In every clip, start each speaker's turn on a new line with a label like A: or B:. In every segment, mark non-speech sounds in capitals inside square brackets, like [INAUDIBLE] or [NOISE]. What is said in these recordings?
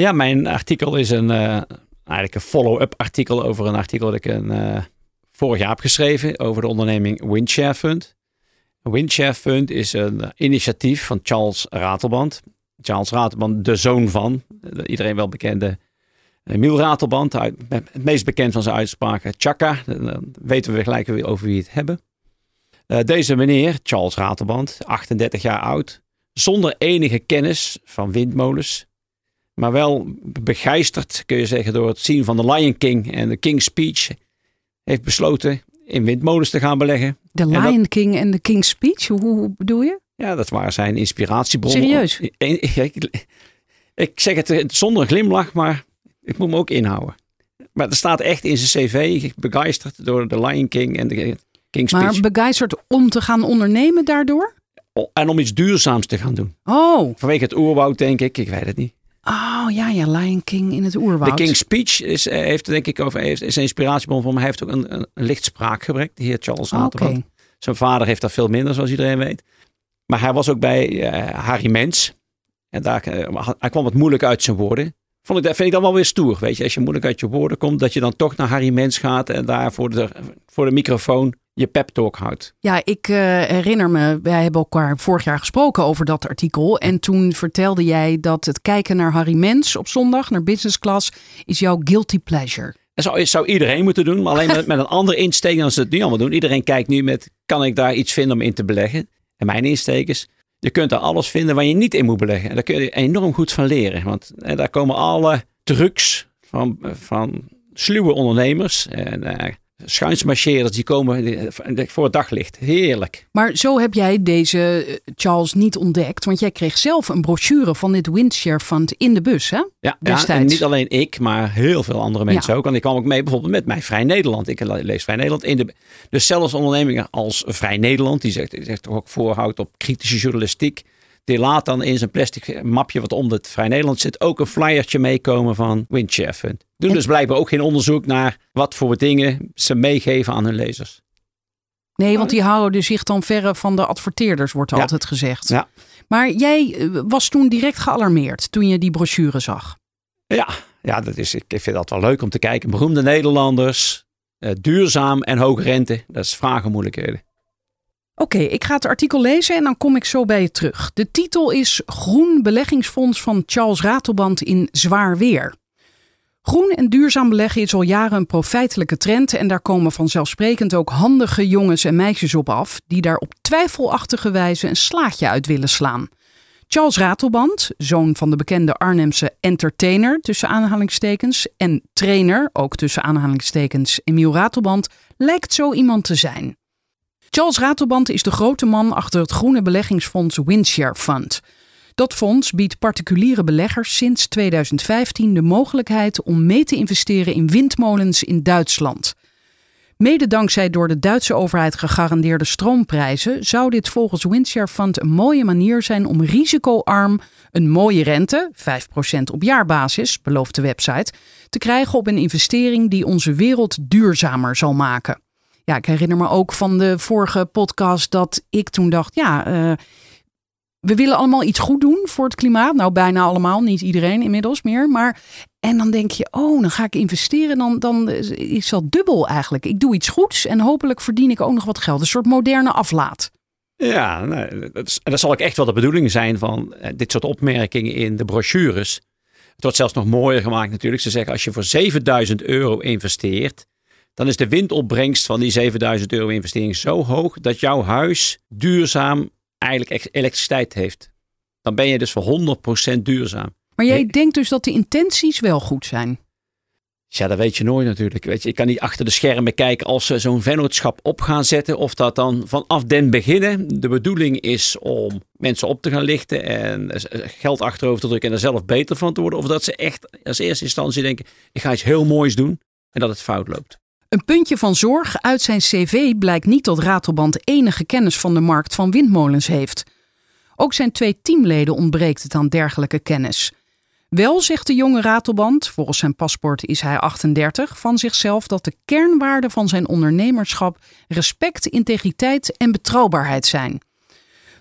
A: Ja, mijn artikel is een, eh, eigenlijk een follow-up artikel over een artikel dat ik een, eh, vorig jaar heb geschreven over de onderneming Windshare Fund. Windshare Fund is een eh, initiatief van Charles Ratelband. Charles Ratelband, de zoon van, de iedereen wel bekende Emiel Ratelband. uit- Het meest bekend van zijn uitspraken, Chaka. Dan weten we gelijk weer over wie het hebben. Eh, deze meneer, Charles Ratelband, 38 jaar oud, zonder enige kennis van windmolens, maar wel begeisterd, kun je zeggen, door het zien van de Lion King en de King's Speech, heeft besloten in windmolens te gaan beleggen.
B: De
A: dat-
B: Lion King en de King's Speech, hoe, bedoel je?
A: Ja, dat waren zijn inspiratiebronnen.
B: Serieus?
A: Ik, zeg het zonder een glimlach, maar ik moet me ook inhouden. Maar er staat echt in zijn cv, begeisterd door de Lion King en de King's
B: Maar
A: Speech.
B: begeisterd om te gaan ondernemen daardoor?
A: En om iets duurzaams te gaan doen.
B: Oh,
A: Vanwege het oerwoud, denk ik. Ik weet het niet.
B: Oh ja, ja, Lion King in het oerwoud.
A: De King's Speech is, eh, heeft denk ik over, heeft, is een inspiratiebron voor me. Hij heeft ook een, een, een licht spraakgebrek, de heer Charles
B: Oké.
A: Ratelband. Zijn vader heeft dat veel minder, zoals iedereen weet. Maar hij was ook bij eh, Harry Mens. En daar, eh, hij kwam wat moeilijk uit zijn woorden. Vond ik, dat vind ik dan wel weer stoer. Weet je, als je moeilijk uit je woorden komt, dat je dan toch naar Harry Mens gaat en daar voor de, voor de microfoon je pep talk houdt.
B: Ja, ik eh, herinner me, wij hebben elkaar vorig jaar gesproken over dat artikel. En toen vertelde jij dat het kijken naar Harry Mens op zondag, naar business class, is jouw guilty pleasure.
A: Dat zou, zou iedereen moeten doen, maar alleen met, met een [LAUGHS] andere insteek dan ze het nu allemaal doen. Iedereen kijkt nu met, kan ik daar iets vinden om in te beleggen? En mijn insteek is, je kunt daar alles vinden waar je niet in moet beleggen. En daar kun je enorm goed van leren. Want eh, daar komen alle trucs van, van sluwe ondernemers en eh schuinsmarcheerders die komen voor het daglicht. Heerlijk.
B: Maar zo heb jij deze eh, Charles niet ontdekt, want jij kreeg zelf een brochure van dit Windshare Fund in de bus, hè?
A: Ja, en niet alleen ik, maar heel veel andere mensen ook. En ik kwam ook mee bijvoorbeeld met mijn Vrij Nederland. Ik lees Vrij Nederland. In de, dus zelfs ondernemingen als Vrij Nederland, die zegt, die zegt toch ook voorhoudt op kritische journalistiek. Die laat dan in zijn plastic mapje wat om het Vrij Nederland zit ook een flyertje meekomen van Windshare Fund. Doen
B: En-
A: dus blijkbaar ook geen onderzoek naar wat voor dingen ze meegeven aan hun lezers.
B: Nee, want die houden zich dan verre van de adverteerders, wordt
A: Ja.
B: altijd gezegd.
A: Ja.
B: Maar jij eh, was toen direct gealarmeerd toen je die brochure zag.
A: Ja, ja dat is, ik vind dat wel leuk om te kijken. Beroemde Nederlanders, eh, duurzaam en hoge rente. Dat is vragen moeilijkheden.
B: Oké, ik ga het artikel lezen en dan kom ik zo bij je terug. De titel is Groen beleggingsfonds van Charles Ratelband in zwaar weer. Groen en duurzaam beleggen is al jaren een profijtelijke trend en daar komen vanzelfsprekend ook handige jongens en meisjes op af die daar op twijfelachtige wijze een slaatje uit willen slaan. Charles Ratelband, zoon van de bekende Arnhemse entertainer tussen aanhalingstekens en trainer, ook tussen aanhalingstekens, Emiel Ratelband, lijkt zo iemand te zijn. Charles Ratelband is de grote man achter het groene beleggingsfonds Windshare Fund. Dat fonds biedt particuliere beleggers sinds 2015 de mogelijkheid om mee te investeren in windmolens in Duitsland. Mede dankzij door de Duitse overheid gegarandeerde stroomprijzen zou dit volgens Windshare Fund een mooie manier zijn om risicoarm een mooie rente, 5% op jaarbasis, belooft de website, te krijgen op een investering die onze wereld duurzamer zal maken. Ja, ik herinner me ook van de vorige podcast dat ik toen dacht, ja, eh, we willen allemaal iets goed doen voor het klimaat. Nou, bijna allemaal, niet iedereen inmiddels meer. Maar, en dan denk je, oh, dan ga ik investeren. Dan, dan is dat dubbel eigenlijk. Ik doe iets goeds en hopelijk verdien ik ook nog wat geld. Een soort moderne aflaat.
A: Ja, dat, is, dat zal ook echt wel de bedoeling zijn van eh, dit soort opmerkingen in de brochures. Het wordt zelfs nog mooier gemaakt natuurlijk. Ze zeggen als je voor 7000 euro investeert, dan is de windopbrengst van die 7000 euro investering zo hoog dat jouw huis duurzaam eigenlijk elektriciteit heeft. Dan ben je dus voor 100% duurzaam.
B: Maar jij denkt dus dat de intenties wel goed zijn.
A: Ja, dat weet je nooit natuurlijk. Weet je, ik kan niet achter de schermen kijken als ze zo'n vennootschap op gaan zetten. Of dat dan vanaf den beginnen de bedoeling is om mensen op te gaan lichten en geld achterover te drukken en er zelf beter van te worden. Of dat ze echt als eerste instantie denken, ik ga iets heel moois doen en dat het fout loopt.
B: Een puntje van zorg uit zijn cv blijkt niet dat Ratelband enige kennis van de markt van windmolens heeft. Ook zijn twee teamleden ontbreekt het aan dergelijke kennis. Wel zegt de jonge Ratelband, volgens zijn paspoort is hij 38, van zichzelf dat de kernwaarden van zijn ondernemerschap respect, integriteit en betrouwbaarheid zijn.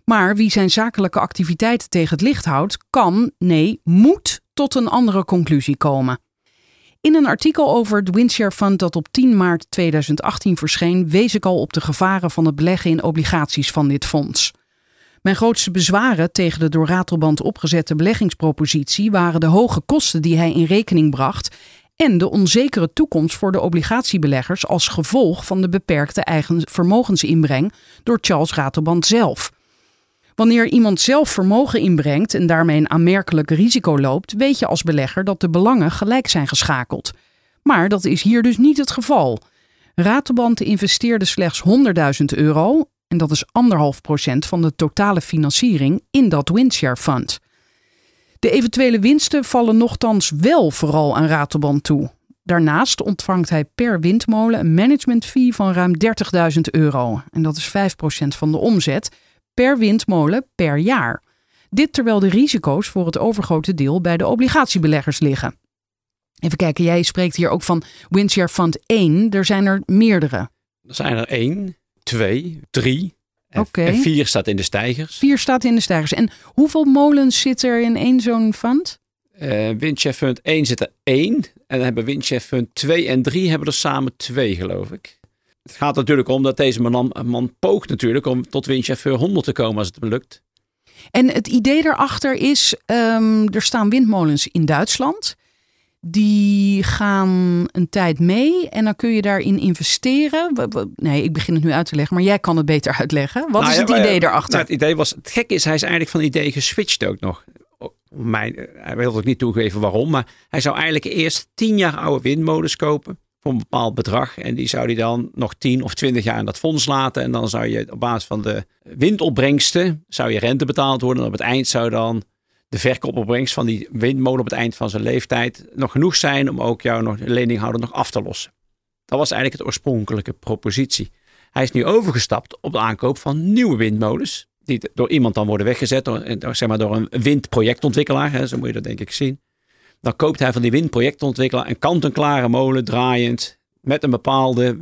B: Maar wie zijn zakelijke activiteiten tegen het licht houdt, kan, nee, moet tot een andere conclusie komen. In een artikel over het Windshare Fund dat op 10 maart 2018 verscheen, wees ik al op de gevaren van het beleggen in obligaties van dit fonds. Mijn grootste bezwaren tegen de door Ratelband opgezette beleggingspropositie waren de hoge kosten die hij in rekening bracht en de onzekere toekomst voor de obligatiebeleggers als gevolg van de beperkte eigen vermogensinbreng door Charles Ratelband zelf. Wanneer iemand zelf vermogen inbrengt en daarmee een aanmerkelijk risico loopt, weet je als belegger dat de belangen gelijk zijn geschakeld. Maar dat is hier dus niet het geval. Ratelband investeerde slechts 100.000 euro en dat is anderhalf procent van de totale financiering in dat Windshare Fund. De eventuele winsten vallen nogthans wel vooral aan Ratelband toe. Daarnaast ontvangt hij per windmolen een management fee van ruim 30.000 euro. En dat is 5% van de omzet per windmolen per jaar. Dit terwijl de risico's voor het overgrote deel bij de obligatiebeleggers liggen. Even kijken, jij spreekt hier ook van Windshare Fund 1. Er zijn er meerdere.
A: Er zijn er één twee, drie. En, en vier staat in de stijgers.
B: Vier staat in de stijgers. En hoeveel molens zit er in één zo'n fund?
A: Uh, Windchef Fund 1 zit er één. En dan hebben Windchef Fund 2 en 3 hebben er samen twee, geloof ik. Het gaat natuurlijk om dat deze man, man poogt natuurlijk om tot Windchef 100 te komen als het lukt.
B: En het idee daarachter is, um, er staan windmolens in Duitsland die gaan een tijd mee en dan kun je daarin investeren. Nee, ik begin het nu uit te leggen, maar jij kan het beter uitleggen. Wat nou is het idee daarachter?
A: Nou, het idee was, het gekke is, hij is eigenlijk van het idee geswitcht ook nog. Mijn, hij wil ook niet toegeven waarom, maar hij zou eigenlijk eerst tien jaar oude windmolens kopen voor een bepaald bedrag. En die zou hij dan nog 10 of 20 jaar in dat fonds laten. En dan zou je op basis van de windopbrengsten, zou je rente betaald worden. En op het eind zou dan de verkoopopbrengst van die windmolen op het eind van zijn leeftijd nog genoeg zijn om ook jouw leninghouder nog af te lossen. Dat was eigenlijk het oorspronkelijke propositie. Hij is nu overgestapt op de aankoop van nieuwe windmolens. Die door iemand dan worden weggezet, door, zeg maar door een windprojectontwikkelaar. Hè, zo moet je dat denk ik zien. Dan koopt hij van die windprojectontwikkelaar een kant-en-klare molen draaiend. Met een bepaalde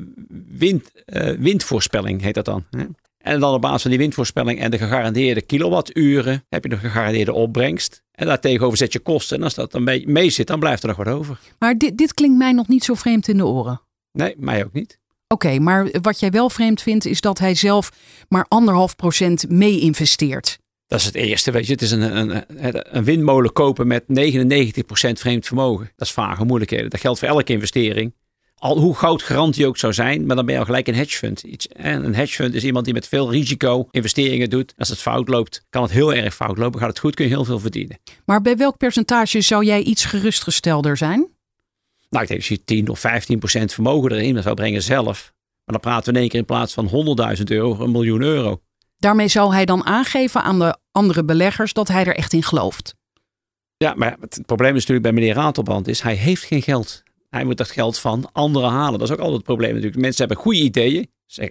A: wind, uh, windvoorspelling heet dat dan. Hè. En dan op basis van die windvoorspelling en de gegarandeerde kilowatturen heb je de gegarandeerde opbrengst. En daartegenover zet je kosten. En als dat dan mee, mee zit, dan blijft er nog wat over.
B: Maar dit, dit klinkt mij nog niet zo vreemd in de oren.
A: Nee, mij ook niet.
B: Oké, maar wat jij wel vreemd vindt, is dat hij zelf maar anderhalf procent mee investeert.
A: Dat is het eerste, weet je. Het is een, een, een windmolen kopen met 99% vreemd vermogen. Dat is vage moeilijkheden. Dat geldt voor elke investering al hoe groot garantie ook zou zijn, maar dan ben je al gelijk een hedge fund. Iets, en een hedge fund is iemand die met veel risico investeringen doet. Als het fout loopt, kan het heel erg fout lopen. Gaat het goed, kun je heel veel verdienen.
B: Maar bij welk percentage zou jij iets gerustgestelder zijn?
A: Nou, ik denk als je 10 of 15 procent vermogen erin zou brengen zelf. Maar dan praten we in één keer in plaats van 100.000 euro, een miljoen euro.
B: Daarmee zou hij dan aangeven aan de andere beleggers dat hij er echt in gelooft.
A: Ja, maar het probleem is natuurlijk bij meneer Ratelband is, hij heeft geen geld. Hij moet dat geld van anderen halen. Dat is ook altijd het probleem natuurlijk. Mensen hebben goede ideeën.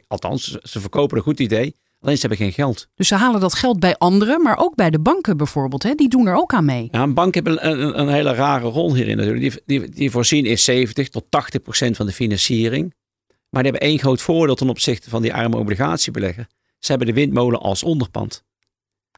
A: Althans, ze verkopen een goed idee. Alleen ze hebben geen geld.
B: Dus ze halen dat geld bij anderen, maar ook bij de banken bijvoorbeeld. Hè? Die doen er ook aan mee.
A: Ja, een bank heeft een, een, een hele rare rol hierin natuurlijk. Die, die, die voorzien in 70 tot 80 procent van de financiering. Maar die hebben één groot voordeel ten opzichte van die arme obligatiebelegger. Ze hebben de windmolen als onderpand.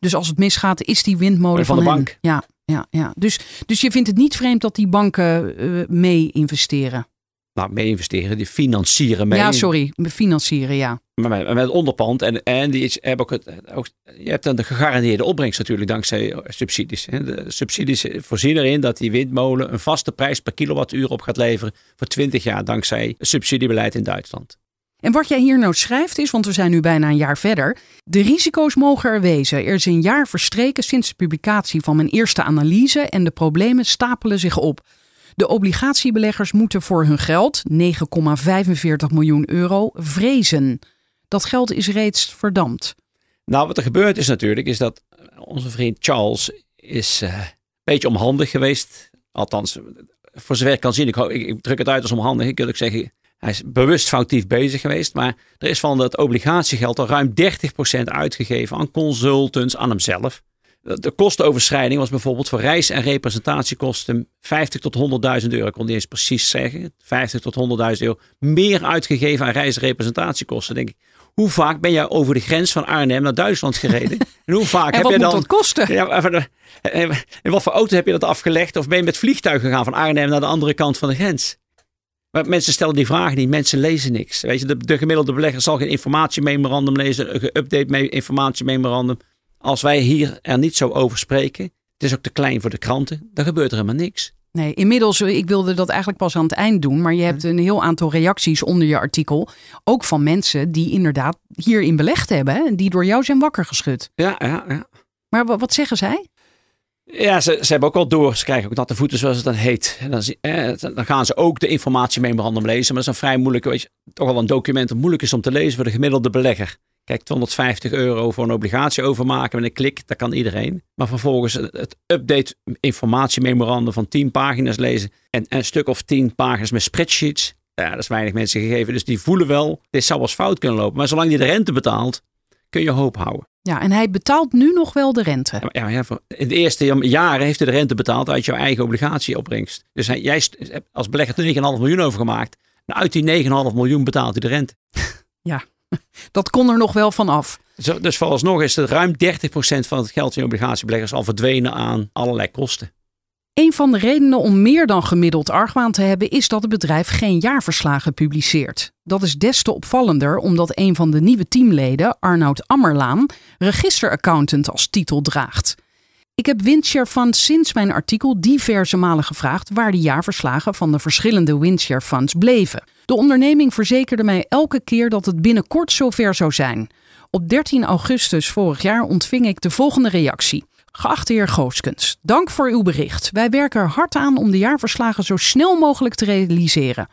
B: Dus als het misgaat, is die windmolen van,
A: van
B: de
A: bank.
B: Ja, ja, ja. Dus, dus je vindt het niet vreemd dat die banken uh, mee investeren?
A: Nou, mee investeren, die financieren mee.
B: Ja, sorry, financieren, ja.
A: Maar met, met onderpand en, en die hebben ook, het, ook, je hebt dan de gegarandeerde opbrengst natuurlijk dankzij subsidies. De subsidies voorzien erin dat die windmolen een vaste prijs per kilowattuur op gaat leveren voor 20 jaar dankzij subsidiebeleid in Duitsland.
B: En wat jij hier nou schrijft is, want we zijn nu bijna een jaar verder, de risico's mogen er wezen. Er is een jaar verstreken sinds de publicatie van mijn eerste analyse en de problemen stapelen zich op. De obligatiebeleggers moeten voor hun geld, 9,45 miljoen euro, vrezen. Dat geld is reeds verdampt.
A: Nou, wat er gebeurd is natuurlijk, is dat onze vriend Charles is uh, een beetje onhandig geweest. Althans, voor zover ik kan zien, ik, ik druk het uit als onhandig. Ik wil ik zeggen, hij is bewust foutief bezig geweest. Maar er is van het obligatiegeld al ruim 30% uitgegeven aan consultants, aan hemzelf. De kostenoverschrijding was bijvoorbeeld voor reis- en representatiekosten 50 tot 100.000 euro. Ik kon niet eens precies zeggen. 50 tot 100.000 euro meer uitgegeven aan reis- en representatiekosten. Denk ik, hoe vaak ben jij over de grens van Arnhem naar Duitsland gereden? [LAUGHS]
B: En hoe vaak heb je dan. dat kosten? Ja,
A: in wat voor auto heb je dat afgelegd? Of ben je met vliegtuig gegaan van Arnhem naar de andere kant van de grens? Maar mensen stellen die vragen niet. Mensen lezen niks. Weet je, de, de gemiddelde belegger zal geen informatiememorandum lezen, een geüpdate informatiememorandum. Als wij hier er niet zo over spreken, het is ook te klein voor de kranten, dan gebeurt er helemaal niks.
B: Nee, inmiddels, ik wilde dat eigenlijk pas aan het eind doen, maar je hebt een heel aantal reacties onder je artikel. Ook van mensen die inderdaad hierin belegd hebben en die door jou zijn wakker geschud.
A: Ja, ja, ja.
B: Maar wat zeggen zij?
A: Ja, ze, ze hebben ook wel door. Ze krijgen ook natte voeten, zoals het dan heet. En dan, eh, dan gaan ze ook de informatiememorandum lezen. Maar dat is een vrij moeilijk, weet je, toch wel een document dat moeilijk is om te lezen voor de gemiddelde belegger. Kijk, 250 euro voor een obligatie overmaken met een klik, dat kan iedereen. Maar vervolgens het update informatiememorandum van 10 pagina's lezen en, een stuk of 10 pagina's met spreadsheets. Ja, dat is weinig mensen gegeven. Dus die voelen wel, dit zou wel fout kunnen lopen. Maar zolang je de rente betaalt, kun je hoop houden.
B: Ja, en hij betaalt nu nog wel de rente.
A: Ja, ja, in de eerste jaren heeft hij de rente betaald uit jouw eigen obligatieopbrengst. Dus hij, jij als belegger 9,5 miljoen overgemaakt. En uit die 9,5 miljoen betaalt hij de rente. [LAUGHS]
B: Ja, [LAUGHS] dat kon er nog wel van af.
A: Dus vooralsnog is het ruim 30% van het geld in obligatiebeleggers al verdwenen aan allerlei kosten.
B: Een van de redenen om meer dan gemiddeld argwaan te hebben is dat het bedrijf geen jaarverslagen publiceert. Dat is des te opvallender omdat een van de nieuwe teamleden, Arnoud Ammerlaan, registeraccountant als titel draagt. Ik heb Windshare Funds sinds mijn artikel diverse malen gevraagd waar de jaarverslagen van de verschillende Windshare Funds bleven. De onderneming verzekerde mij elke keer dat het binnenkort zover zou zijn. Op 13 augustus vorig jaar ontving ik de volgende reactie. Geachte heer Gooskens, dank voor uw bericht. Wij werken er hard aan om de jaarverslagen zo snel mogelijk te realiseren.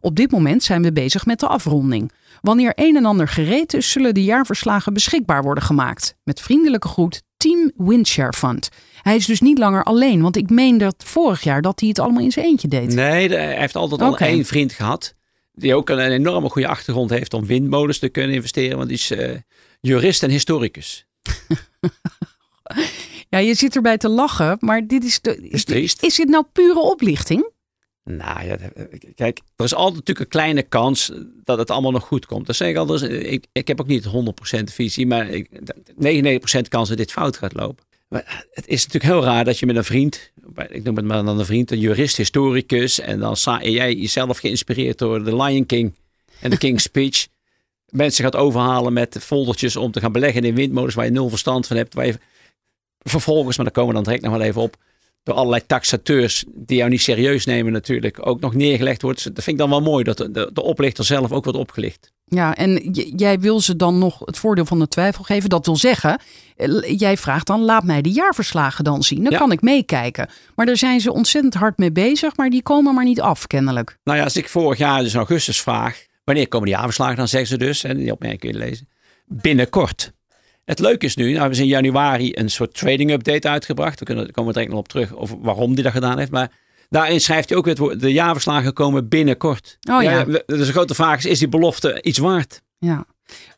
B: Op dit moment zijn we bezig met de afronding. Wanneer een en ander gereed is, zullen de jaarverslagen beschikbaar worden gemaakt. Met vriendelijke groet, Team Windshare Fund. Hij is dus niet langer alleen, want ik meen dat vorig jaar dat hij het allemaal in zijn eentje deed.
A: Nee, hij heeft altijd al één vriend gehad. Die ook een enorme goede achtergrond heeft om windmolens te kunnen investeren. Want die is uh, jurist en historicus. [LAUGHS]
B: Ja, je zit erbij te lachen, maar dit is, de,
A: is, triest.
B: is dit nou pure oplichting?
A: Nou ja, kijk, er is altijd natuurlijk een kleine kans dat het allemaal nog goed komt. Dat zeg ik al, dus ik, ik heb ook niet 100% visie, maar ik, 99% kans dat dit fout gaat lopen. Maar het is natuurlijk heel raar dat je met een vriend, ik noem het maar dan een vriend, een jurist, historicus, en dan sta jij jezelf geïnspireerd door de Lion King en de King's Speech, [LAUGHS] mensen gaat overhalen met foldertjes om te gaan beleggen in windmolens waar je nul verstand van hebt, waar je vervolgens, maar daar komen we dan direct nog wel even op, door allerlei taxateurs die jou niet serieus nemen natuurlijk, ook nog neergelegd wordt. Dat vind ik dan wel mooi, dat de, de, oplichter zelf ook wordt opgelicht.
B: Ja, en jij wil ze dan nog het voordeel van de twijfel geven. Dat wil zeggen, eh, jij vraagt dan, laat mij de jaarverslagen dan zien. Dan kan ik meekijken. Maar daar zijn ze ontzettend hard mee bezig, maar die komen maar niet af, kennelijk.
A: Nou ja, als ik vorig jaar dus in augustus vraag, wanneer komen die jaarverslagen, dan zeggen ze dus, en die opmerking kun je lezen, binnenkort. Het leuke is nu, nou hebben ze in januari een soort trading update uitgebracht. We kunnen, komen we direct nog op terug over waarom hij dat gedaan heeft. Maar daarin schrijft hij ook weer de jaarverslagen komen binnenkort.
B: Oh ja.
A: dus de grote vraag is, is die belofte iets waard?
B: Ja.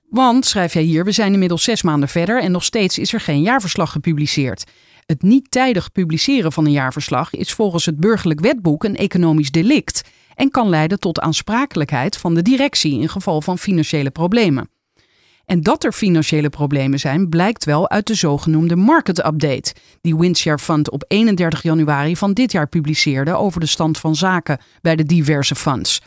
B: Want, schrijf jij hier, we zijn inmiddels zes maanden verder en nog steeds is er geen jaarverslag gepubliceerd. Het niet tijdig publiceren van een jaarverslag is volgens het burgerlijk wetboek een economisch delict en kan leiden tot aansprakelijkheid van de directie in geval van financiële problemen. En dat er financiële problemen zijn, blijkt wel uit de zogenoemde market update, die Windshare Fund op 31 januari van dit jaar publiceerde over de stand van zaken bij de diverse funds.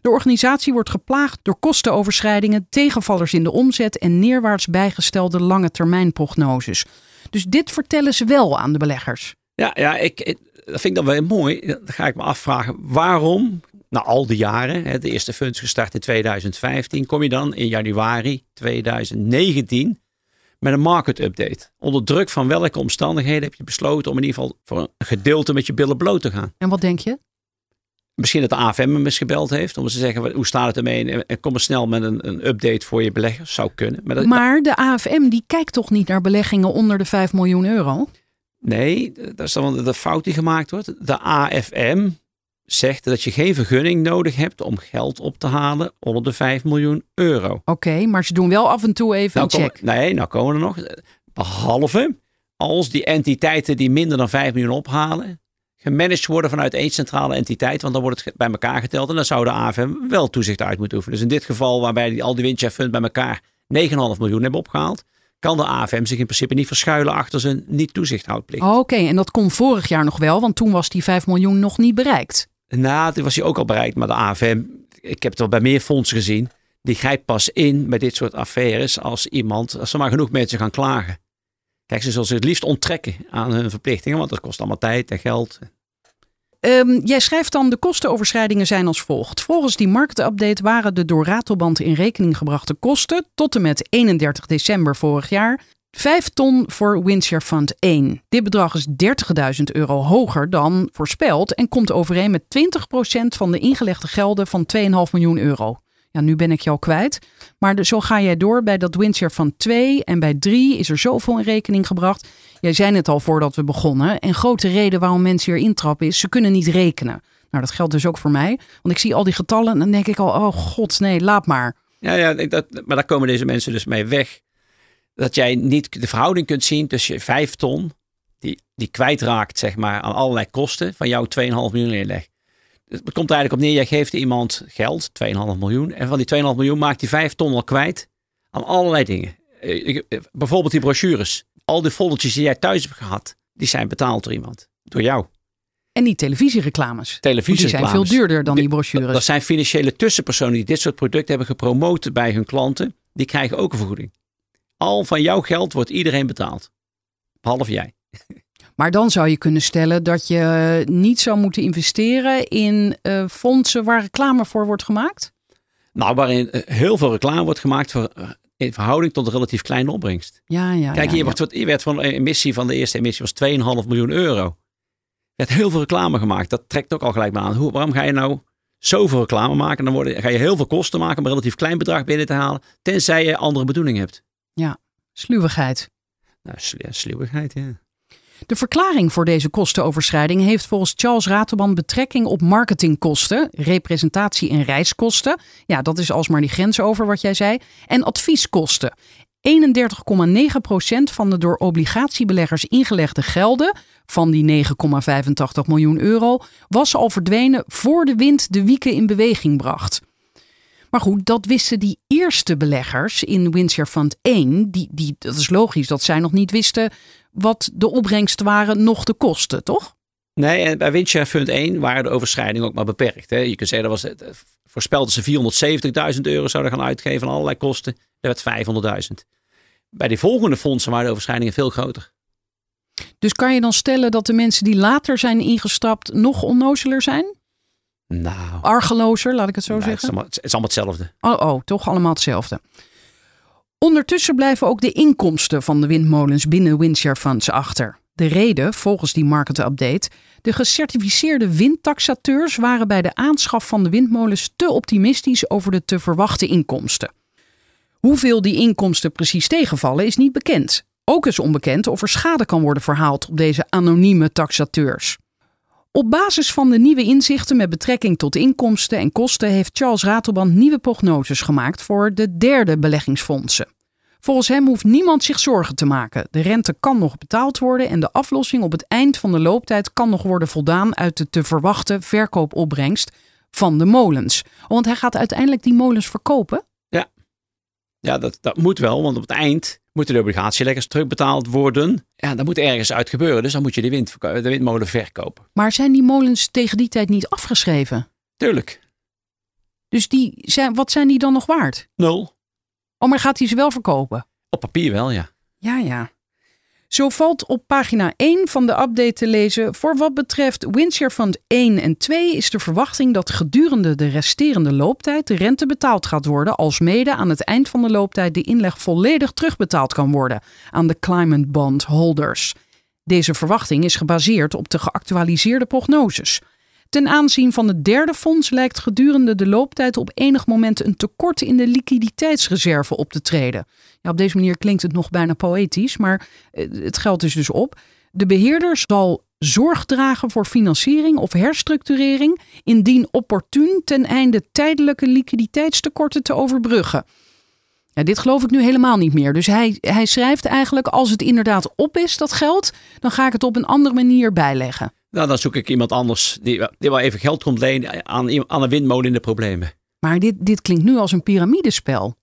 B: De organisatie wordt geplaagd door kostenoverschrijdingen, tegenvallers in de omzet en neerwaarts bijgestelde lange termijnprognoses. Dus dit vertellen ze wel aan de beleggers.
A: Ja, ja ik, dat vind ik dan wel mooi. Dan ga ik me afvragen, waarom na al die jaren, de eerste funds gestart in 2015, kom je dan in januari 2019 met een market update. Onder druk van welke omstandigheden heb je besloten om in ieder geval voor een gedeelte met je billen bloot te gaan?
B: En wat denk je?
A: Misschien dat de AFM hem eens gebeld heeft om eens te zeggen, hoe staat het ermee? En, en kom er snel met een, een update voor je beleggers. Zou kunnen. Maar, dat,
B: Maar de AFM die kijkt toch niet naar beleggingen onder de 5 miljoen euro?
A: Nee, dat is dan de fout die gemaakt wordt. De AFM zegt dat je geen vergunning nodig hebt om geld op te halen onder de 5 miljoen euro.
B: Oké, maar ze doen wel af en toe even
A: Nou
B: een check.
A: nee, nou komen er nog. Behalve als die entiteiten die minder dan 5 miljoen ophalen, gemanaged worden vanuit één centrale entiteit, want dan wordt het bij elkaar geteld en dan zou de AFM wel toezicht uit moeten oefenen. Dus in dit geval, waarbij die, al die windchef fund bij elkaar 9,5 miljoen hebben opgehaald, kan de AFM zich in principe niet verschuilen achter zijn niet-toezichthoudplicht.
B: Oké, en dat kon vorig jaar nog wel, want toen was die 5 miljoen nog niet bereikt.
A: Nou, dit was hij ook al bereikt. Maar de AFM, ik heb het wel bij meer fondsen gezien. Die grijpt pas in bij dit soort affaires als iemand, als er maar genoeg mensen gaan klagen. Kijk, ze zullen zich het liefst onttrekken aan hun verplichtingen, want dat kost allemaal tijd en geld.
B: Ehm, jij schrijft dan de kostenoverschrijdingen zijn als volgt. Volgens die marktupdate waren de door Ratelband in rekening gebrachte kosten tot en met 31 december vorig jaar 5 ton voor Windshare Fund 1. Dit bedrag is 30.000 euro hoger dan voorspeld en komt overeen met 20% van de ingelegde gelden van 2,5 miljoen euro. Ja, nu ben ik jou kwijt. Maar zo ga jij door bij dat Windshare van 2 en bij 3 is er zoveel in rekening gebracht. Jij zei het al voordat we begonnen. En grote reden waarom mensen hier intrappen is, ze kunnen niet rekenen. Nou, dat geldt dus ook voor mij. Want ik zie al die getallen en dan denk ik al, oh god, nee, laat maar.
A: Ja, ja dat, maar daar komen deze mensen dus mee weg. Dat jij niet de verhouding kunt zien tussen je 5 ton, die, die kwijtraakt zeg maar, aan allerlei kosten, van jouw 2,5 miljoen inleg. Het komt eigenlijk op neer, jij geeft iemand geld, 2,5 miljoen. En van die 2,5 miljoen maakt hij 5 ton al kwijt aan allerlei dingen. Eh, eh, Bijvoorbeeld die brochures. Al die foldertjes die jij thuis hebt gehad, die zijn betaald door iemand. Door jou.
B: En die televisiereclames. Want Die zijn
A: Televisiereclames.
B: veel duurder dan die brochures.
A: dat zijn financiële tussenpersonen die dit soort producten hebben gepromoot bij hun klanten. Die krijgen ook een vergoeding. Al van jouw geld wordt iedereen betaald. Behalve jij.
B: Maar dan zou je kunnen stellen dat je niet zou moeten investeren in eh, fondsen waar reclame voor wordt gemaakt.
A: Nou, waarin eh, heel veel reclame wordt gemaakt voor, eh, in verhouding tot een relatief kleine opbrengst.
B: Ja, ja.
A: Kijk, hier,
B: ja.
A: Hier werd van een emissie van de eerste emissie was 2,5 miljoen euro. Er werd heel veel reclame gemaakt. Dat trekt ook al gelijk maar aan. Hoe, waarom ga je nou zoveel reclame maken? Dan worden, ga je heel veel kosten maken om een relatief klein bedrag binnen te halen. Tenzij je andere bedoeling hebt.
B: Sluwigheid.
A: Nou, sl- ja, sluwigheid, ja.
B: De verklaring voor deze kostenoverschrijding heeft volgens Charles Ratelman betrekking op marketingkosten, representatie- en reiskosten. Ja, dat is alsmaar die grens over wat jij zei. En advieskosten. 31,9% van de door obligatiebeleggers ingelegde gelden van die 9,85 miljoen euro was al verdwenen voor de wind de wieken in beweging bracht. Maar goed, dat wisten die eerste beleggers in Windshare Fund 1. Die, die, dat is logisch dat zij nog niet wisten wat de opbrengsten waren, nog de kosten, toch?
A: Nee, en bij Windshare Fund 1 waren de overschrijdingen ook maar beperkt. Hè. Je kunt zeggen, dat was het, dat ze 470.000 euro zouden gaan uitgeven aan allerlei kosten. Er werd 500.000. Bij die volgende fondsen waren de overschrijdingen veel groter.
B: Dus kan je dan stellen dat de mensen die later zijn ingestapt nog onnozeler zijn?
A: Nou,
B: Argelozer, laat ik het zo
A: nou, het, is
B: zeggen.
A: allemaal, het is allemaal hetzelfde.
B: Oh, oh, toch allemaal hetzelfde. Ondertussen blijven ook de inkomsten van de windmolens binnen Windshare Funds achter. De reden, volgens die market update, de gecertificeerde windtaxateurs waren bij de aanschaf van de windmolens te optimistisch over de te verwachte inkomsten. Hoeveel die inkomsten precies tegenvallen is niet bekend. Ook is onbekend of er schade kan worden verhaald op deze anonieme taxateurs. Op basis van de nieuwe inzichten met betrekking tot inkomsten en kosten heeft Charles Ratelband nieuwe prognoses gemaakt voor de derde beleggingsfondsen. Volgens hem hoeft niemand zich zorgen te maken. De rente kan nog betaald worden en de aflossing op het eind van de looptijd kan nog worden voldaan uit de te verwachten verkoopopbrengst van de molens. Want hij gaat uiteindelijk die molens verkopen.
A: Ja, dat, dat moet wel, want op het eind moeten de obligatieleggers terugbetaald worden. Ja, dat moet ergens uit gebeuren, dus dan moet je de, wind, de windmolen verkopen.
B: Maar zijn die molens tegen die tijd niet afgeschreven?
A: Tuurlijk,
B: Dus die zijn, wat zijn die dan nog waard?
A: nul.
B: Oh, maar gaat hij ze wel verkopen?
A: Op papier wel, ja.
B: Ja, ja. Zo valt op pagina 1 van de update te lezen. Voor wat betreft Windshare Fund 1 en 2 is de verwachting dat gedurende de resterende looptijd de rente betaald gaat worden, alsmede aan het eind van de looptijd de inleg volledig terugbetaald kan worden aan de climate bond holders. Deze verwachting is gebaseerd op de geactualiseerde prognoses. Ten aanzien van het derde fonds lijkt gedurende de looptijd op enig moment een tekort in de liquiditeitsreserve op te treden. Ja, op deze manier klinkt het nog bijna poëtisch, maar eh, het geldt dus dus op. De beheerder zal zorg dragen voor financiering of herstructurering indien opportun ten einde tijdelijke liquiditeitstekorten te overbruggen. Ja, dit geloof ik nu helemaal niet meer. Dus hij, hij schrijft eigenlijk: als het inderdaad op is, dat geld, dan ga ik het op een andere manier bijleggen.
A: Nou, dan zoek ik iemand anders die, die wel even geld komt lenen aan, aan een windmolen in de problemen.
B: Maar dit, dit klinkt nu als een piramidespel.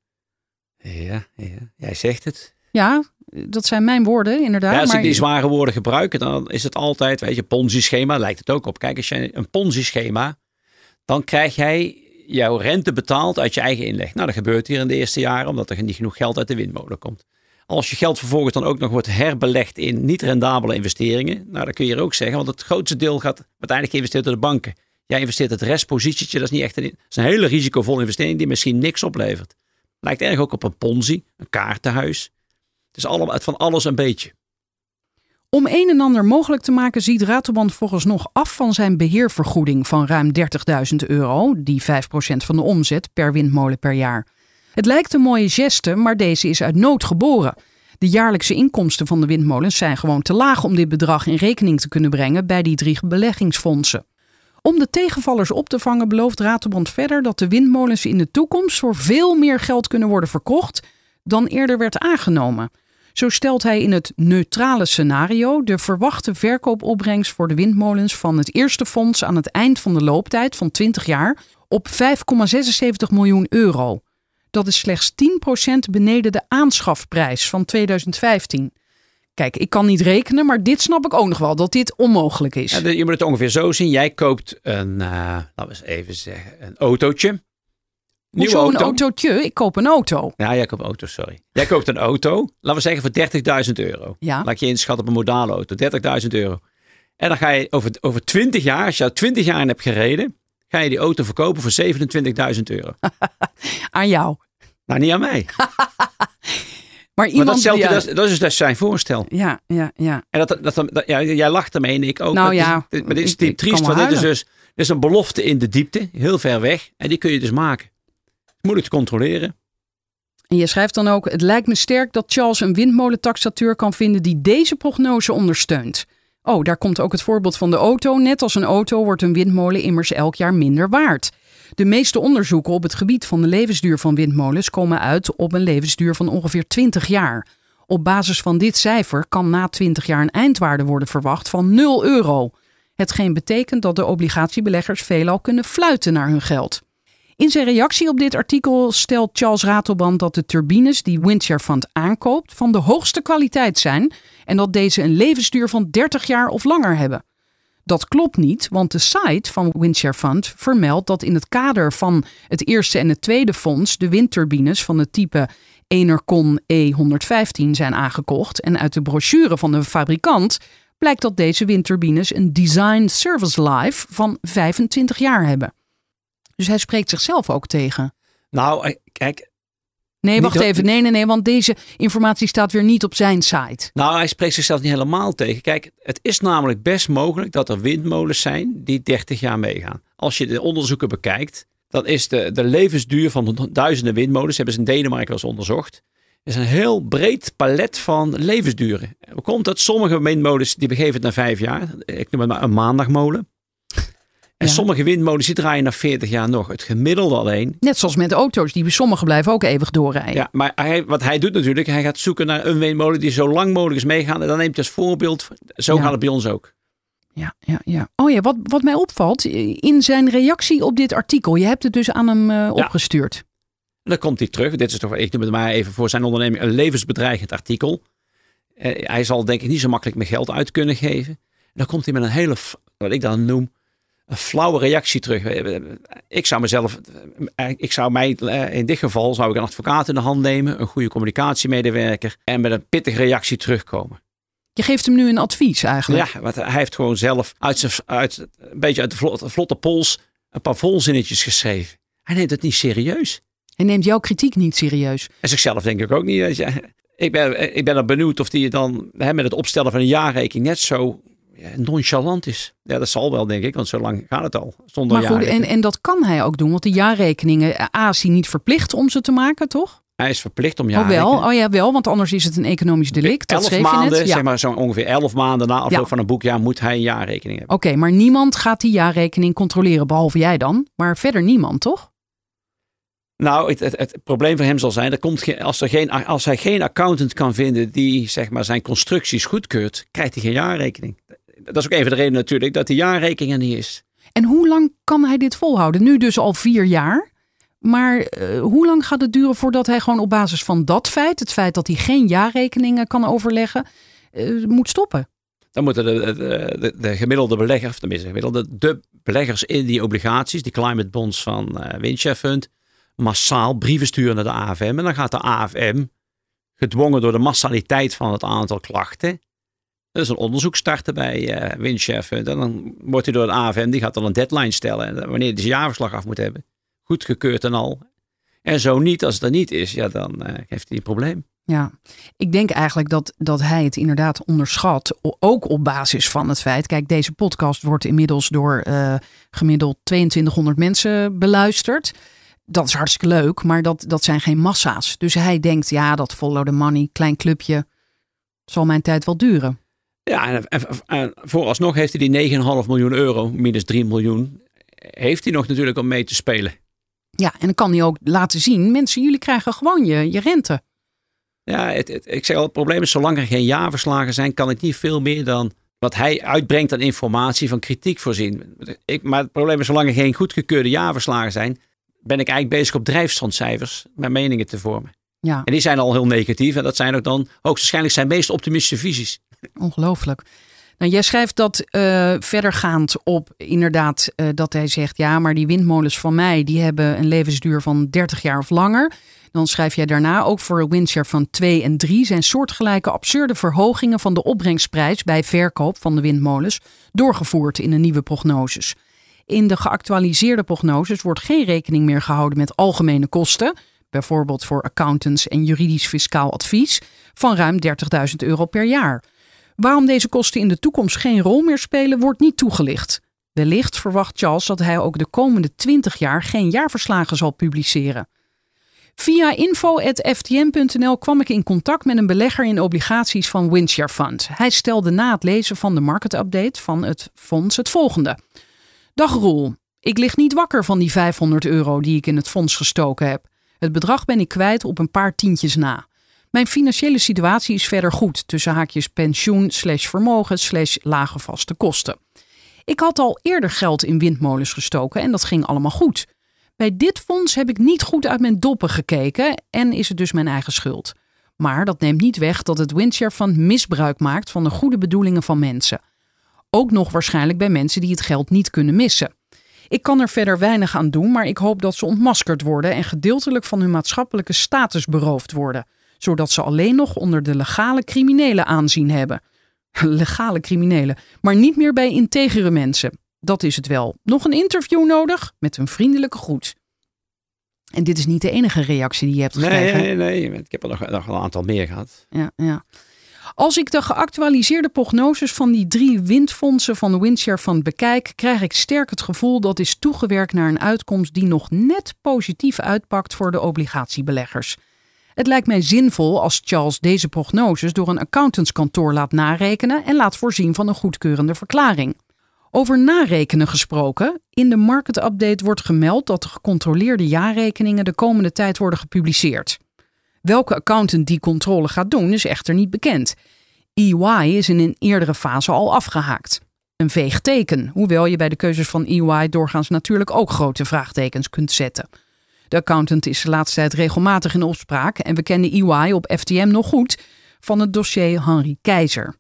A: Ja, ja, jij zegt het.
B: Ja, dat zijn mijn woorden, inderdaad.
A: Ja, als
B: maar...
A: ik die zware woorden gebruik, dan is het altijd, weet je, Ponzi-schema lijkt het ook op. Kijk, als je een Ponzi-schema, dan krijg jij jouw rente betaald uit je eigen inleg. Nou, dat gebeurt hier in de eerste jaren, omdat er niet genoeg geld uit de windmolen komt. Als je geld vervolgens dan ook nog wordt herbelegd in niet rendabele investeringen, nou, dan kun je er ook zeggen, want het grootste deel gaat uiteindelijk geïnvesteerd door de banken. Jij investeert het restpositietje, dat is niet echt een, dat is een hele risicovolle investering die misschien niks oplevert. Lijkt erg ook op een ponzi, een kaartenhuis. Het is allemaal van alles een beetje.
B: Om een en ander mogelijk te maken ziet Ratelband volgens nog af van zijn beheervergoeding van ruim 30.000 euro, die 5% van de omzet per windmolen per jaar. Het lijkt een mooie geste, maar deze is uit nood geboren. De jaarlijkse inkomsten van de windmolens zijn gewoon te laag om dit bedrag in rekening te kunnen brengen bij die drie beleggingsfondsen. Om de tegenvallers op te vangen belooft Ratelband verder dat de windmolens in de toekomst voor veel meer geld kunnen worden verkocht dan eerder werd aangenomen. Zo stelt hij in het neutrale scenario de verwachte verkoopopbrengst voor de windmolens van het eerste fonds aan het eind van de looptijd van 20 jaar op 5,76 miljoen euro. Dat is slechts 10% beneden de aanschafprijs van 2015. Kijk, ik kan niet rekenen, maar dit snap ik ook nog wel, dat dit onmogelijk is.
A: Ja, je moet het ongeveer zo zien. Jij koopt een, uh, laten we eens even zeggen, een autootje.
B: Nieuwe Hoezo auto. een autootje? Ik koop een auto.
A: Ja, jij koopt een auto, sorry. Jij koopt een auto, laten we zeggen voor 30.000 euro.
B: Ja.
A: Laat je inschatten op een modale auto, 30.000 euro. En dan ga je over, over 20 jaar, als je al 20 jaar in hebt gereden, ga je die auto verkopen voor 27.000 euro. [LAUGHS]
B: aan jou?
A: Nou, niet aan mij. [LAUGHS]
B: maar iemand
A: maar dat, stelt, dat, is, dat is dus zijn voorstel.
B: Ja, ja, ja.
A: En dat, dat, dat, ja, jij lacht ermee en ik ook.
B: Nou
A: dat
B: ja,
A: is, maar dit is
B: ik- ik
A: triest, want dit is dus dit is een belofte in de diepte, heel ver weg. En die kun je dus maken. Moeilijk te controleren.
B: En je schrijft dan ook: Het lijkt me sterk dat Charles een windmolentaxateur kan vinden die deze prognose ondersteunt. Oh, daar komt ook het voorbeeld van de auto. Net als een auto wordt een windmolen immers elk jaar minder waard. De meeste onderzoeken op het gebied van de levensduur van windmolens komen uit op een levensduur van ongeveer 20 jaar. Op basis van dit cijfer kan na 20 jaar een eindwaarde worden verwacht van 0 euro. Hetgeen betekent dat de obligatiebeleggers veelal kunnen fluiten naar hun geld. In zijn reactie op dit artikel stelt Charles Ratelband dat de turbines die Windshare Fund aankoopt van de hoogste kwaliteit zijn en dat deze een levensduur van 30 jaar of langer hebben. Dat klopt niet, want de site van Windshare Fund vermeldt dat in het kader van het eerste en het tweede fonds de windturbines van het type Enercon E115 zijn aangekocht. En uit de brochure van de fabrikant blijkt dat deze windturbines een design service life van 25 jaar hebben. Dus hij spreekt zichzelf ook tegen.
A: Nou, eh, kijk.
B: Nee, wacht even. Nee, nee, nee, want deze informatie staat weer niet op zijn site.
A: Nou, hij spreekt zichzelf niet helemaal tegen. Kijk, het is namelijk best mogelijk dat er windmolens zijn die 30 jaar meegaan. Als je de onderzoeken bekijkt, dan is de, de levensduur van duizenden windmolens, hebben ze in Denemarken wel eens onderzocht, is een heel breed palet van levensduren. Komt dat? Sommige windmolens die begeven het na vijf jaar. Ik noem het maar een maandagmolen. En
B: Ja.
A: sommige windmolens die draaien na 40 jaar nog. Het gemiddelde alleen.
B: Net zoals met auto's, die sommige blijven ook eeuwig doorrijden.
A: Ja, maar hij, wat hij doet natuurlijk, hij gaat zoeken naar een windmolen die zo lang mogelijk is meegaan. En dan neemt hij als voorbeeld, zo
B: Ja.
A: gaat het bij ons ook.
B: ja, ja. ja. Oh ja, wat, wat mij opvalt, in zijn reactie op dit artikel, je hebt het dus aan hem eh, opgestuurd.
A: En dan komt hij terug. Dit is toch, ik noem het maar even voor zijn onderneming, een levensbedreigend artikel. Eh, hij zal denk ik niet zo makkelijk meer geld uit kunnen geven. En dan komt hij met een hele, wat ik dan noem, een flauwe reactie terug. Ik zou mezelf, eh, ik zou mij, eh, in dit geval zou ik een advocaat in de hand nemen, een goede communicatiemedewerker en met een pittige reactie terugkomen.
B: Je geeft hem nu een advies eigenlijk.
A: Ja, want hij heeft gewoon zelf uit zijn, uit, een beetje uit de vlotte, vlotte pols een paar volzinnetjes geschreven. Hij neemt het niet serieus.
B: En neemt jouw kritiek niet serieus.
A: En zichzelf denk ik ook niet. Ik ben, ik ben er benieuwd of hij dan hè, met het opstellen van een jaarrekening net zo nonchalant is. Ja, dat zal wel, denk ik, want zo lang gaat het al. Zonder
B: Maar goed, en, en dat kan hij ook doen, want de jaarrekeningen, A is hij niet verplicht om ze te maken, toch?
A: Hij is verplicht om
B: Oh
A: jaarrekening.
B: wel, oh ja wel, want anders is het een economisch delict. Dat
A: elf maanden,
B: net. Ja.
A: zeg maar zo ongeveer elf maanden na afloop
B: Ja.
A: van een boekjaar moet hij een jaarrekening hebben.
B: Oké, maar niemand gaat die jaarrekening controleren, behalve jij dan. Maar verder niemand, toch?
A: Nou, het, het, het probleem voor hem zal zijn, er komt als, er geen, als hij geen accountant kan vinden die zeg maar, zijn constructies goedkeurt, krijgt hij geen jaarrekening. Dat is ook even de reden natuurlijk dat die jaarrekening er niet is.
B: En hoe lang kan hij dit volhouden? Nu dus al vier jaar. Maar eh, hoe lang gaat het duren voordat hij gewoon op basis van dat feit, het feit dat hij geen jaarrekeningen kan overleggen, eh, moet stoppen?
A: Dan moeten de, de, de, de gemiddelde beleggers, of tenminste de gemiddelde, de beleggers in die obligaties, die climate bonds van eh Windshare Fund, massaal brieven sturen naar de AFM. En dan gaat de AFM, gedwongen door de massaliteit van het aantal klachten, dus een onderzoek starten bij eh Windshare Fund. En dan wordt hij door de AFM, die gaat dan een deadline stellen. En wanneer hij zijn jaarverslag af moet hebben. Goedgekeurd en al. En zo niet, als het er niet is, ja, dan eh, heeft hij een probleem.
B: Ja, ik denk eigenlijk dat, dat hij het inderdaad onderschat. Ook op basis van het feit. Kijk, deze podcast wordt inmiddels door eh, gemiddeld 2200 mensen beluisterd. Dat is hartstikke leuk, maar dat, dat zijn geen massa's. Dus hij denkt, ja, dat follow the money, klein clubje, zal mijn tijd wel duren.
A: Ja, en, en, en vooralsnog heeft hij die 9,5 miljoen euro, minus 3 miljoen, heeft hij nog natuurlijk om mee te spelen.
B: Ja, en dan kan hij ook laten zien, mensen, jullie krijgen gewoon je, je rente.
A: Ja, het, het- ik zeg al, het probleem is, zolang er geen jaarverslagen zijn, kan ik niet veel meer dan wat hij uitbrengt aan informatie van kritiek voorzien. Ik, maar het probleem is, zolang er geen goedgekeurde jaarverslagen zijn, ben ik eigenlijk bezig op drijfstandcijfers mijn meningen te vormen.
B: Ja,
A: En die zijn al heel negatief en dat zijn ook dan hoogstwaarschijnlijk zijn meest optimistische visies.
B: Ongelooflijk. Nou, jij schrijft dat eh, verdergaand op inderdaad eh, dat hij zegt... ja, maar die windmolens van mij die hebben een levensduur van 30 jaar of langer. Dan schrijf jij daarna ook voor Windshare van 2 en 3... zijn soortgelijke absurde verhogingen van de opbrengsprijs... bij verkoop van de windmolens doorgevoerd in de nieuwe prognoses. In de geactualiseerde prognoses wordt geen rekening meer gehouden met algemene kosten... bijvoorbeeld voor accountants en juridisch fiscaal advies... van ruim 30.000 euro per jaar... Waarom deze kosten in de toekomst geen rol meer spelen, wordt niet toegelicht. Wellicht verwacht Charles dat hij ook de komende 20 jaar geen jaarverslagen zal publiceren. Via info.ftm.nl kwam ik in contact met een belegger in obligaties van Windshare Fund. Hij stelde na het lezen van de market update van het fonds het volgende. Dag Roel, ik lig niet wakker van die 500 euro die ik in het fonds gestoken heb. Het bedrag ben ik kwijt op een paar tientjes na. Mijn financiële situatie is verder goed, tussen haakjes pensioen, slash vermogen, slash lage vaste kosten. Ik had al eerder geld in windmolens gestoken en dat ging allemaal goed. Bij dit fonds heb ik niet goed uit mijn doppen gekeken en is het dus mijn eigen schuld. Maar dat neemt niet weg dat het Windshare Fund misbruik maakt van de goede bedoelingen van mensen. Ook nog waarschijnlijk bij mensen die het geld niet kunnen missen. Ik kan er verder weinig aan doen, maar ik hoop dat ze ontmaskerd worden en gedeeltelijk van hun maatschappelijke status beroofd worden zodat ze alleen nog onder de legale criminelen aanzien hebben. [LAUGHS] Legale criminelen, maar niet meer bij integere mensen. Dat is het wel. Nog een interview nodig met een vriendelijke groet. En dit is niet de enige reactie die je hebt
A: Nee,
B: gekregen.
A: nee, nee. Ik heb er nog, nog een aantal meer gehad.
B: Ja, ja. Als ik de geactualiseerde prognoses van die drie windfondsen van Windshare Fund bekijk, krijg ik sterk het gevoel dat is toegewerkt naar een uitkomst die nog net positief uitpakt voor de obligatiebeleggers. Het lijkt mij zinvol als Charles deze prognoses door een accountantskantoor laat narekenen en laat voorzien van een goedkeurende verklaring. Over narekenen gesproken, in de market update wordt gemeld dat de gecontroleerde jaarrekeningen de komende tijd worden gepubliceerd. Welke accountant die controle gaat doen is echter niet bekend. EY is in een eerdere fase al afgehaakt. Een veeg teken, hoewel je bij de keuzes van EY doorgaans natuurlijk ook grote vraagtekens kunt zetten. De accountant is de laatste tijd regelmatig in opspraak en we kennen EY op FTM nog goed van het dossier Henry Keizer.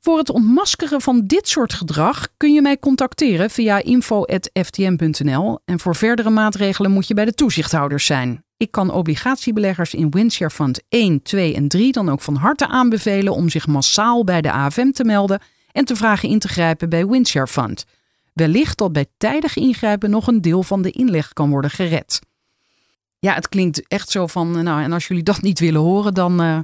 B: Voor het ontmaskeren van dit soort gedrag kun je mij contacteren via info.ftm.nl en voor verdere maatregelen moet je bij de toezichthouders zijn. Ik kan obligatiebeleggers in Windshare Fund 1, 2 en 3 dan ook van harte aanbevelen om zich massaal bij de AFM te melden en te vragen in te grijpen bij Windshare Fund. Wellicht dat bij tijdig ingrijpen nog een deel van de inleg kan worden gered. Ja, het klinkt echt zo van, nou, en als jullie dat niet willen horen, dan, eh,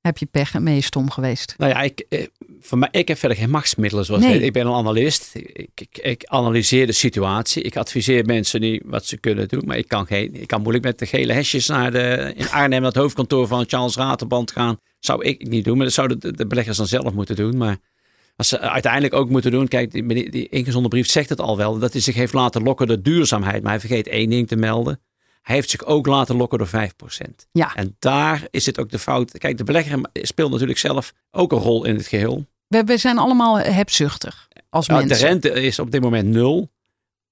B: Heb je pech en ben je stom geweest?
A: Nou ja, ik, eh, voor mij, ik heb verder geen machtsmiddelen. Zoals
B: Nee.
A: Ik ben een analist. Ik, ik, ik analyseer de situatie. Ik adviseer mensen nu wat ze kunnen doen. Maar ik kan, geen, ik kan moeilijk met de gele hesjes naar de, in Arnhem, naar het hoofdkantoor van Charles Raterband gaan. Zou ik niet doen, maar dat zouden de, de beleggers dan zelf moeten doen. Maar als ze uiteindelijk ook moeten doen, kijk, die, die ingezonden brief zegt het al wel, dat hij zich heeft laten lokken door duurzaamheid. Maar hij vergeet één ding te melden. Hij heeft zich ook laten lokken door 5%.
B: Ja.
A: En daar is het ook de fout. Kijk, de belegger speelt natuurlijk zelf ook een rol in het geheel.
B: We, we zijn allemaal hebzuchtig als
A: Nou, de
B: mensen.
A: rente is op dit moment nul.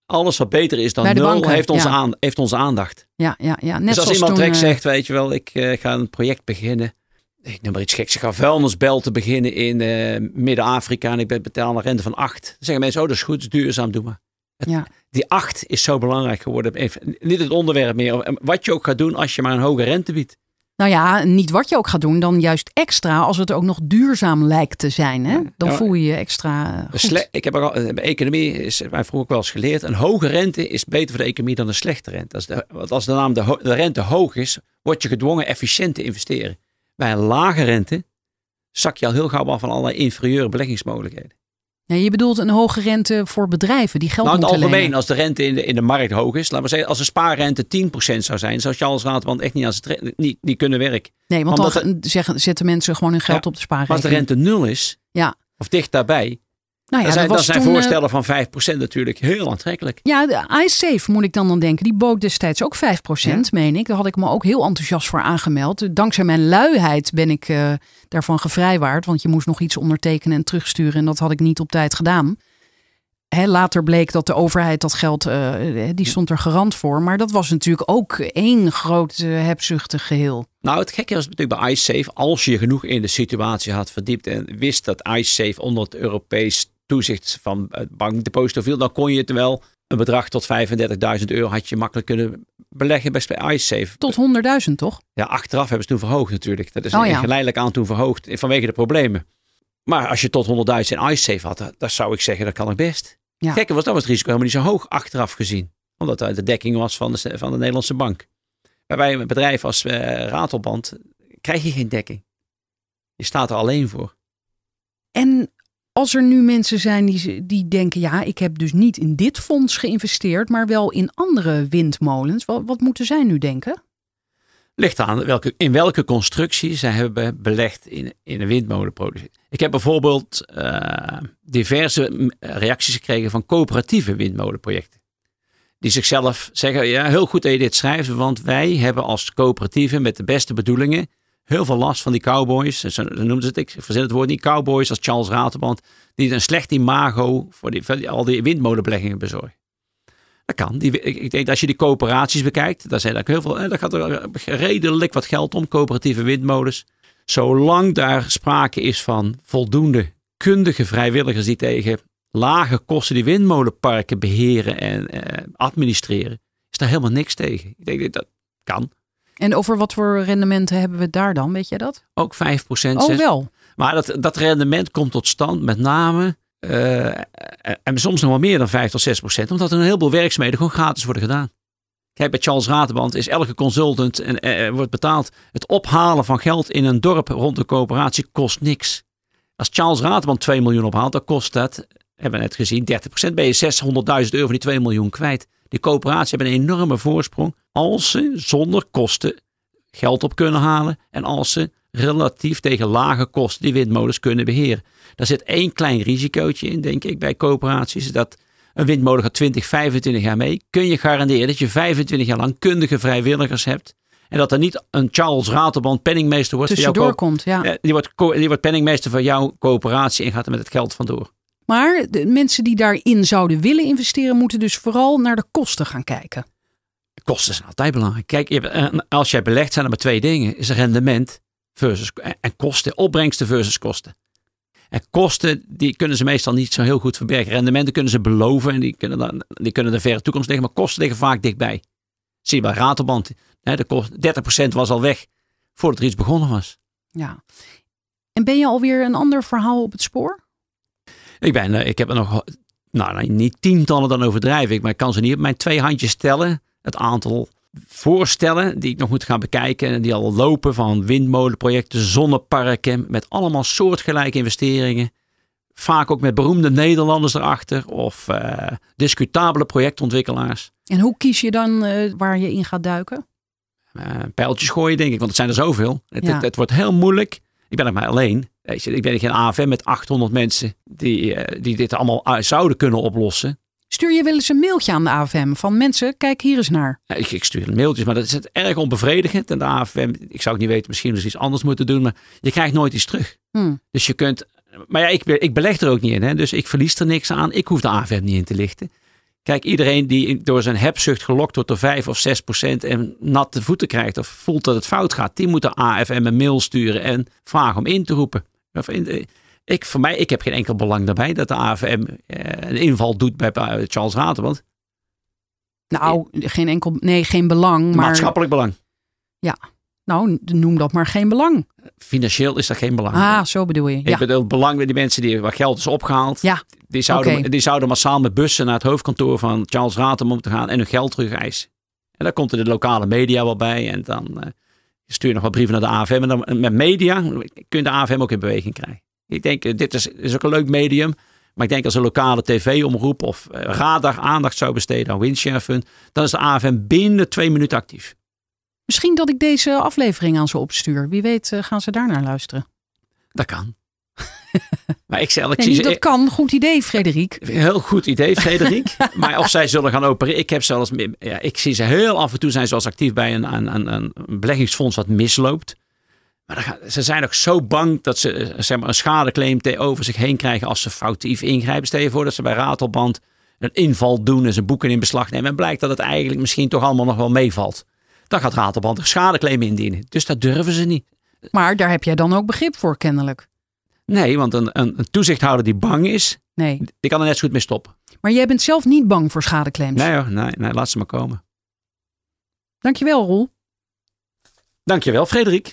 A: Alles wat beter is dan
B: de
A: nul
B: banken,
A: heeft onze,
B: ja.
A: aan, heeft onze aandacht.
B: Ja, ja, ja. Net
A: dus als iemand direct
B: eh,
A: zegt, weet je wel, ik eh, ga een project beginnen. Ik noem maar iets geks. Ik ga vuilnisbel te beginnen in eh, Midden-Afrika en ik betaal een rente van 8. Dan zeggen mensen, oh dat is goed, dat is duurzaam, doe maar.
B: Ja.
A: Die 8 is zo belangrijk geworden. Even, niet het onderwerp meer. Wat je ook gaat doen als je maar een hoge rente biedt.
B: Nou ja, niet wat je ook gaat doen, dan juist extra als het ook nog duurzaam lijkt te zijn. Hè? Dan
A: Ja.
B: voel je je extra eh, goed.
A: ik heb al, bij economie is mij vroeger ook wel eens geleerd. Een hoge rente is beter voor de economie dan een slechte rente. Als de, want als de, naam de, de rente hoog is, word je gedwongen efficiënt te investeren. Bij een lage rente zak je al heel gauw af van allerlei inferieure beleggingsmogelijkheden.
B: Ja, je bedoelt een hoge rente voor bedrijven die geld
A: nou, in het algemeen,
B: lenen.
A: als de rente in de, in de markt hoog is, laten we zeggen, als een spaarrente 10% zou zijn, zou Charles Raadband echt niet, als niet, niet kunnen werken.
B: Nee, want
A: omdat
B: dan zeggen, zetten mensen gewoon hun geld
A: Ja,
B: op de
A: Maar als de rente nul is,
B: Ja.
A: of dicht daarbij,
B: nou ja,
A: dan zijn,
B: dat
A: dan zijn
B: toen, eh,
A: voorstellen van 5% natuurlijk heel aantrekkelijk.
B: Ja, de iSafe moet ik dan dan denken. Die bood destijds ook 5%, meen ik. Daar had ik me ook heel enthousiast voor aangemeld. Dankzij mijn luiheid ben ik eh, daarvan gevrijwaard. Want je moest nog iets ondertekenen en terugsturen. En dat had ik niet op tijd gedaan. Hè, later bleek dat de overheid dat geld, eh, die stond er garant voor. Maar dat was natuurlijk ook één groot eh, hebzuchtig geheel.
A: Nou, het gekke was natuurlijk bij iSafe, als je genoeg in de situatie had verdiept en wist dat iSafe onder het Europees toezicht van het bankdeposito viel, dan kon je het wel een bedrag tot 35.000 euro had je makkelijk kunnen beleggen bij iSafe.
B: Tot 100.000 toch?
A: Ja, achteraf hebben ze toen verhoogd natuurlijk. Dat is
B: Oh ja.
A: geleidelijk aan toen verhoogd vanwege de problemen. Maar als je tot 100.000 in iSafe had, dan zou ik zeggen dat kan ik best.
B: Ja.
A: Gekke was, dat was het risico helemaal niet zo hoog achteraf gezien. Omdat dat de dekking was van de, van de Nederlandse bank. Maar bij een bedrijf als eh, Ratelband krijg je geen dekking. Je staat er alleen voor.
B: En als er nu mensen zijn die, die denken, ja, ik heb dus niet in dit fonds geïnvesteerd, maar wel in andere windmolens. Wat, moeten zij nu denken?
A: Ligt aan welke, in welke constructie zij hebben belegd in, in een windmolenproductie. Ik heb bijvoorbeeld eh, diverse reacties gekregen van coöperatieve windmolenprojecten. Die zichzelf zeggen, ja, heel goed dat je dit schrijft, want wij hebben als coöperatieven met de beste bedoelingen heel veel last van die cowboys. Zo noemden ze het, ik verzin het woord niet, cowboys als Charles Raterband, die een slecht imago voor, die, al die windmolenbeleggingen bezorgen. Dat kan. Ik, denk als je die coöperaties bekijkt, daar zijn er heel veel, eh, daar gaat er redelijk wat geld om, coöperatieve windmolens. Zolang daar sprake is van voldoende kundige vrijwilligers die tegen lage kosten die windmolenparken beheren en eh, administreren, is daar helemaal niks tegen. Ik denk dat dat kan.
B: En over wat voor rendementen hebben we daar dan? Weet jij dat?
A: Ook 5%.
B: Oh,
A: 6%.
B: wel.
A: Maar dat, dat rendement komt tot stand met name, eh, en soms nog wel meer dan 5 tot 6 procent, omdat er een heleboel werkzaamheden gewoon gratis worden gedaan. Kijk, bij Charles Ratenband is elke consultant en eh, wordt betaald. Het ophalen van geld in een dorp rond de coöperatie kost niks. Als Charles Ratenband 2 miljoen ophaalt, dan kost dat, hebben we net gezien, 30 procent. Ben je 600.000 euro van die 2 miljoen kwijt. Die coöperaties hebben een enorme voorsprong als ze zonder kosten geld op kunnen halen en als ze relatief tegen lage kosten die windmolens kunnen beheren. Daar zit één klein risicootje in, denk ik, bij coöperaties. Dat een windmolen gaat 20, 25 jaar mee. Kun je garanderen dat je 25 jaar lang kundige vrijwilligers hebt. En dat er niet een Charles Raterband penningmeester wordt.
B: Tussendoor komt, ja.
A: Eh, die, wordt, die wordt penningmeester van jouw coöperatie en gaat er met het geld vandoor.
B: Maar de mensen die daarin zouden willen investeren, moeten dus vooral naar de kosten gaan kijken.
A: Kosten zijn altijd belangrijk. Kijk, eh, als jij belegt zijn er maar twee dingen. Is rendement versus, en- en kosten. Opbrengsten versus kosten. En kosten, die kunnen ze meestal niet zo heel goed verbergen. Rendementen kunnen ze beloven en die kunnen, dan, die kunnen de verre toekomst liggen. Maar kosten liggen vaak dichtbij. Zie je bij Raterband. Hè, de kost, 30% was al weg voordat er iets begonnen was.
B: Ja. En ben je alweer een ander verhaal op het spoor?
A: Ik, ben, eh, ik heb er nog, nou niet tientallen dan overdrijf ik, maar ik kan ze niet op mijn twee handjes tellen. Het aantal voorstellen die ik nog moet gaan bekijken. En die al lopen van windmolenprojecten, zonneparken. Met allemaal soortgelijke investeringen. Vaak ook met beroemde Nederlanders erachter. Of uh, discutabele projectontwikkelaars.
B: En hoe kies je dan uh, waar je in gaat duiken?
A: Uh, pijltjes gooien denk ik, want het zijn er zoveel. Het, ja. het, het wordt heel moeilijk. Ik ben er maar alleen. Ik ben geen AFM met 800 mensen die, die dit allemaal zouden kunnen oplossen.
B: Stuur je wel eens een mailtje aan de AFM van mensen, kijk hier eens naar.
A: Ja, ik, ik, stuur mailtjes, maar dat is erg onbevredigend. En de AFM, ik zou het niet weten, misschien dus iets anders moeten doen, maar je krijgt nooit iets terug. Hmm. Dus je kunt, maar ja, ik, ik beleg er ook niet in, hè, dus ik verlies er niks aan. Ik hoef de AFM niet in te lichten. Kijk, iedereen die door zijn hebzucht gelokt wordt door 5 of 6 procent en natte voeten krijgt of voelt dat het fout gaat, die moet de AFM een mail sturen en vragen om in te roepen. Of in, ik, voor mij, ik heb geen enkel belang daarbij dat de AFM eh, een inval doet bij Charles Raterband.
B: Nou, geen enkel, nee, geen belang. Maar...
A: Maatschappelijk belang.
B: Ja, nou, noem dat maar geen belang.
A: Financieel is dat geen belang.
B: Ah, zo bedoel je.
A: Ik ja. bedoel, het belang bij die mensen die waar geld is opgehaald.
B: Ja.
A: Die zouden, die zouden massaal met bussen naar het hoofdkantoor van Charles Ratem moeten gaan en hun geld terug eisen. En dan komt er de lokale media wel bij. En dan uh, stuur je nog wat brieven naar de AFM. En dan met media kun je de AFM ook in beweging krijgen. Ik denk, eh, dit is, is ook een leuk medium. Maar ik denk als een lokale tv-omroep of eh, radar aandacht zou besteden aan Windshare Fund, dan is de AFM binnen twee minuten actief.
B: Misschien dat ik deze aflevering aan ze opstuur. Wie weet uh, gaan ze daar naar luisteren.
A: Dat kan. [LAUGHS] maar ik, zeg,
B: nee, dat kan. Goed idee, Frederik.
A: Heel goed idee, [LAUGHS] Frederik. maar of zij zullen gaan opereren. Ik heb zelfs, ja, ik zie ze heel af en toe zijn ze als actief bij een, een, een, een beleggingsfonds wat misloopt. Maar ze zijn ook zo bang dat ze eh, zeg maar, een schadeclaim over zich heen krijgen als ze foutief ingrijpen. Stel je voor dat ze bij Ratelband een inval doen en zijn boeken in beslag nemen. En blijkt dat het eigenlijk misschien toch allemaal nog wel meevalt. Dan gaat Ratelband een schadeclaim indienen. Dus dat durven ze niet.
B: Maar daar heb jij dan ook begrip voor, kennelijk.
A: Nee, want een, een, een toezichthouder die bang is, nee. die kan er net zo goed mee stoppen.
B: Maar jij bent zelf niet bang voor schadeclaims?
A: Nee hoor, nee, nee laat ze maar komen.
B: Dankjewel, Roel.
A: Dankjewel, Frederik.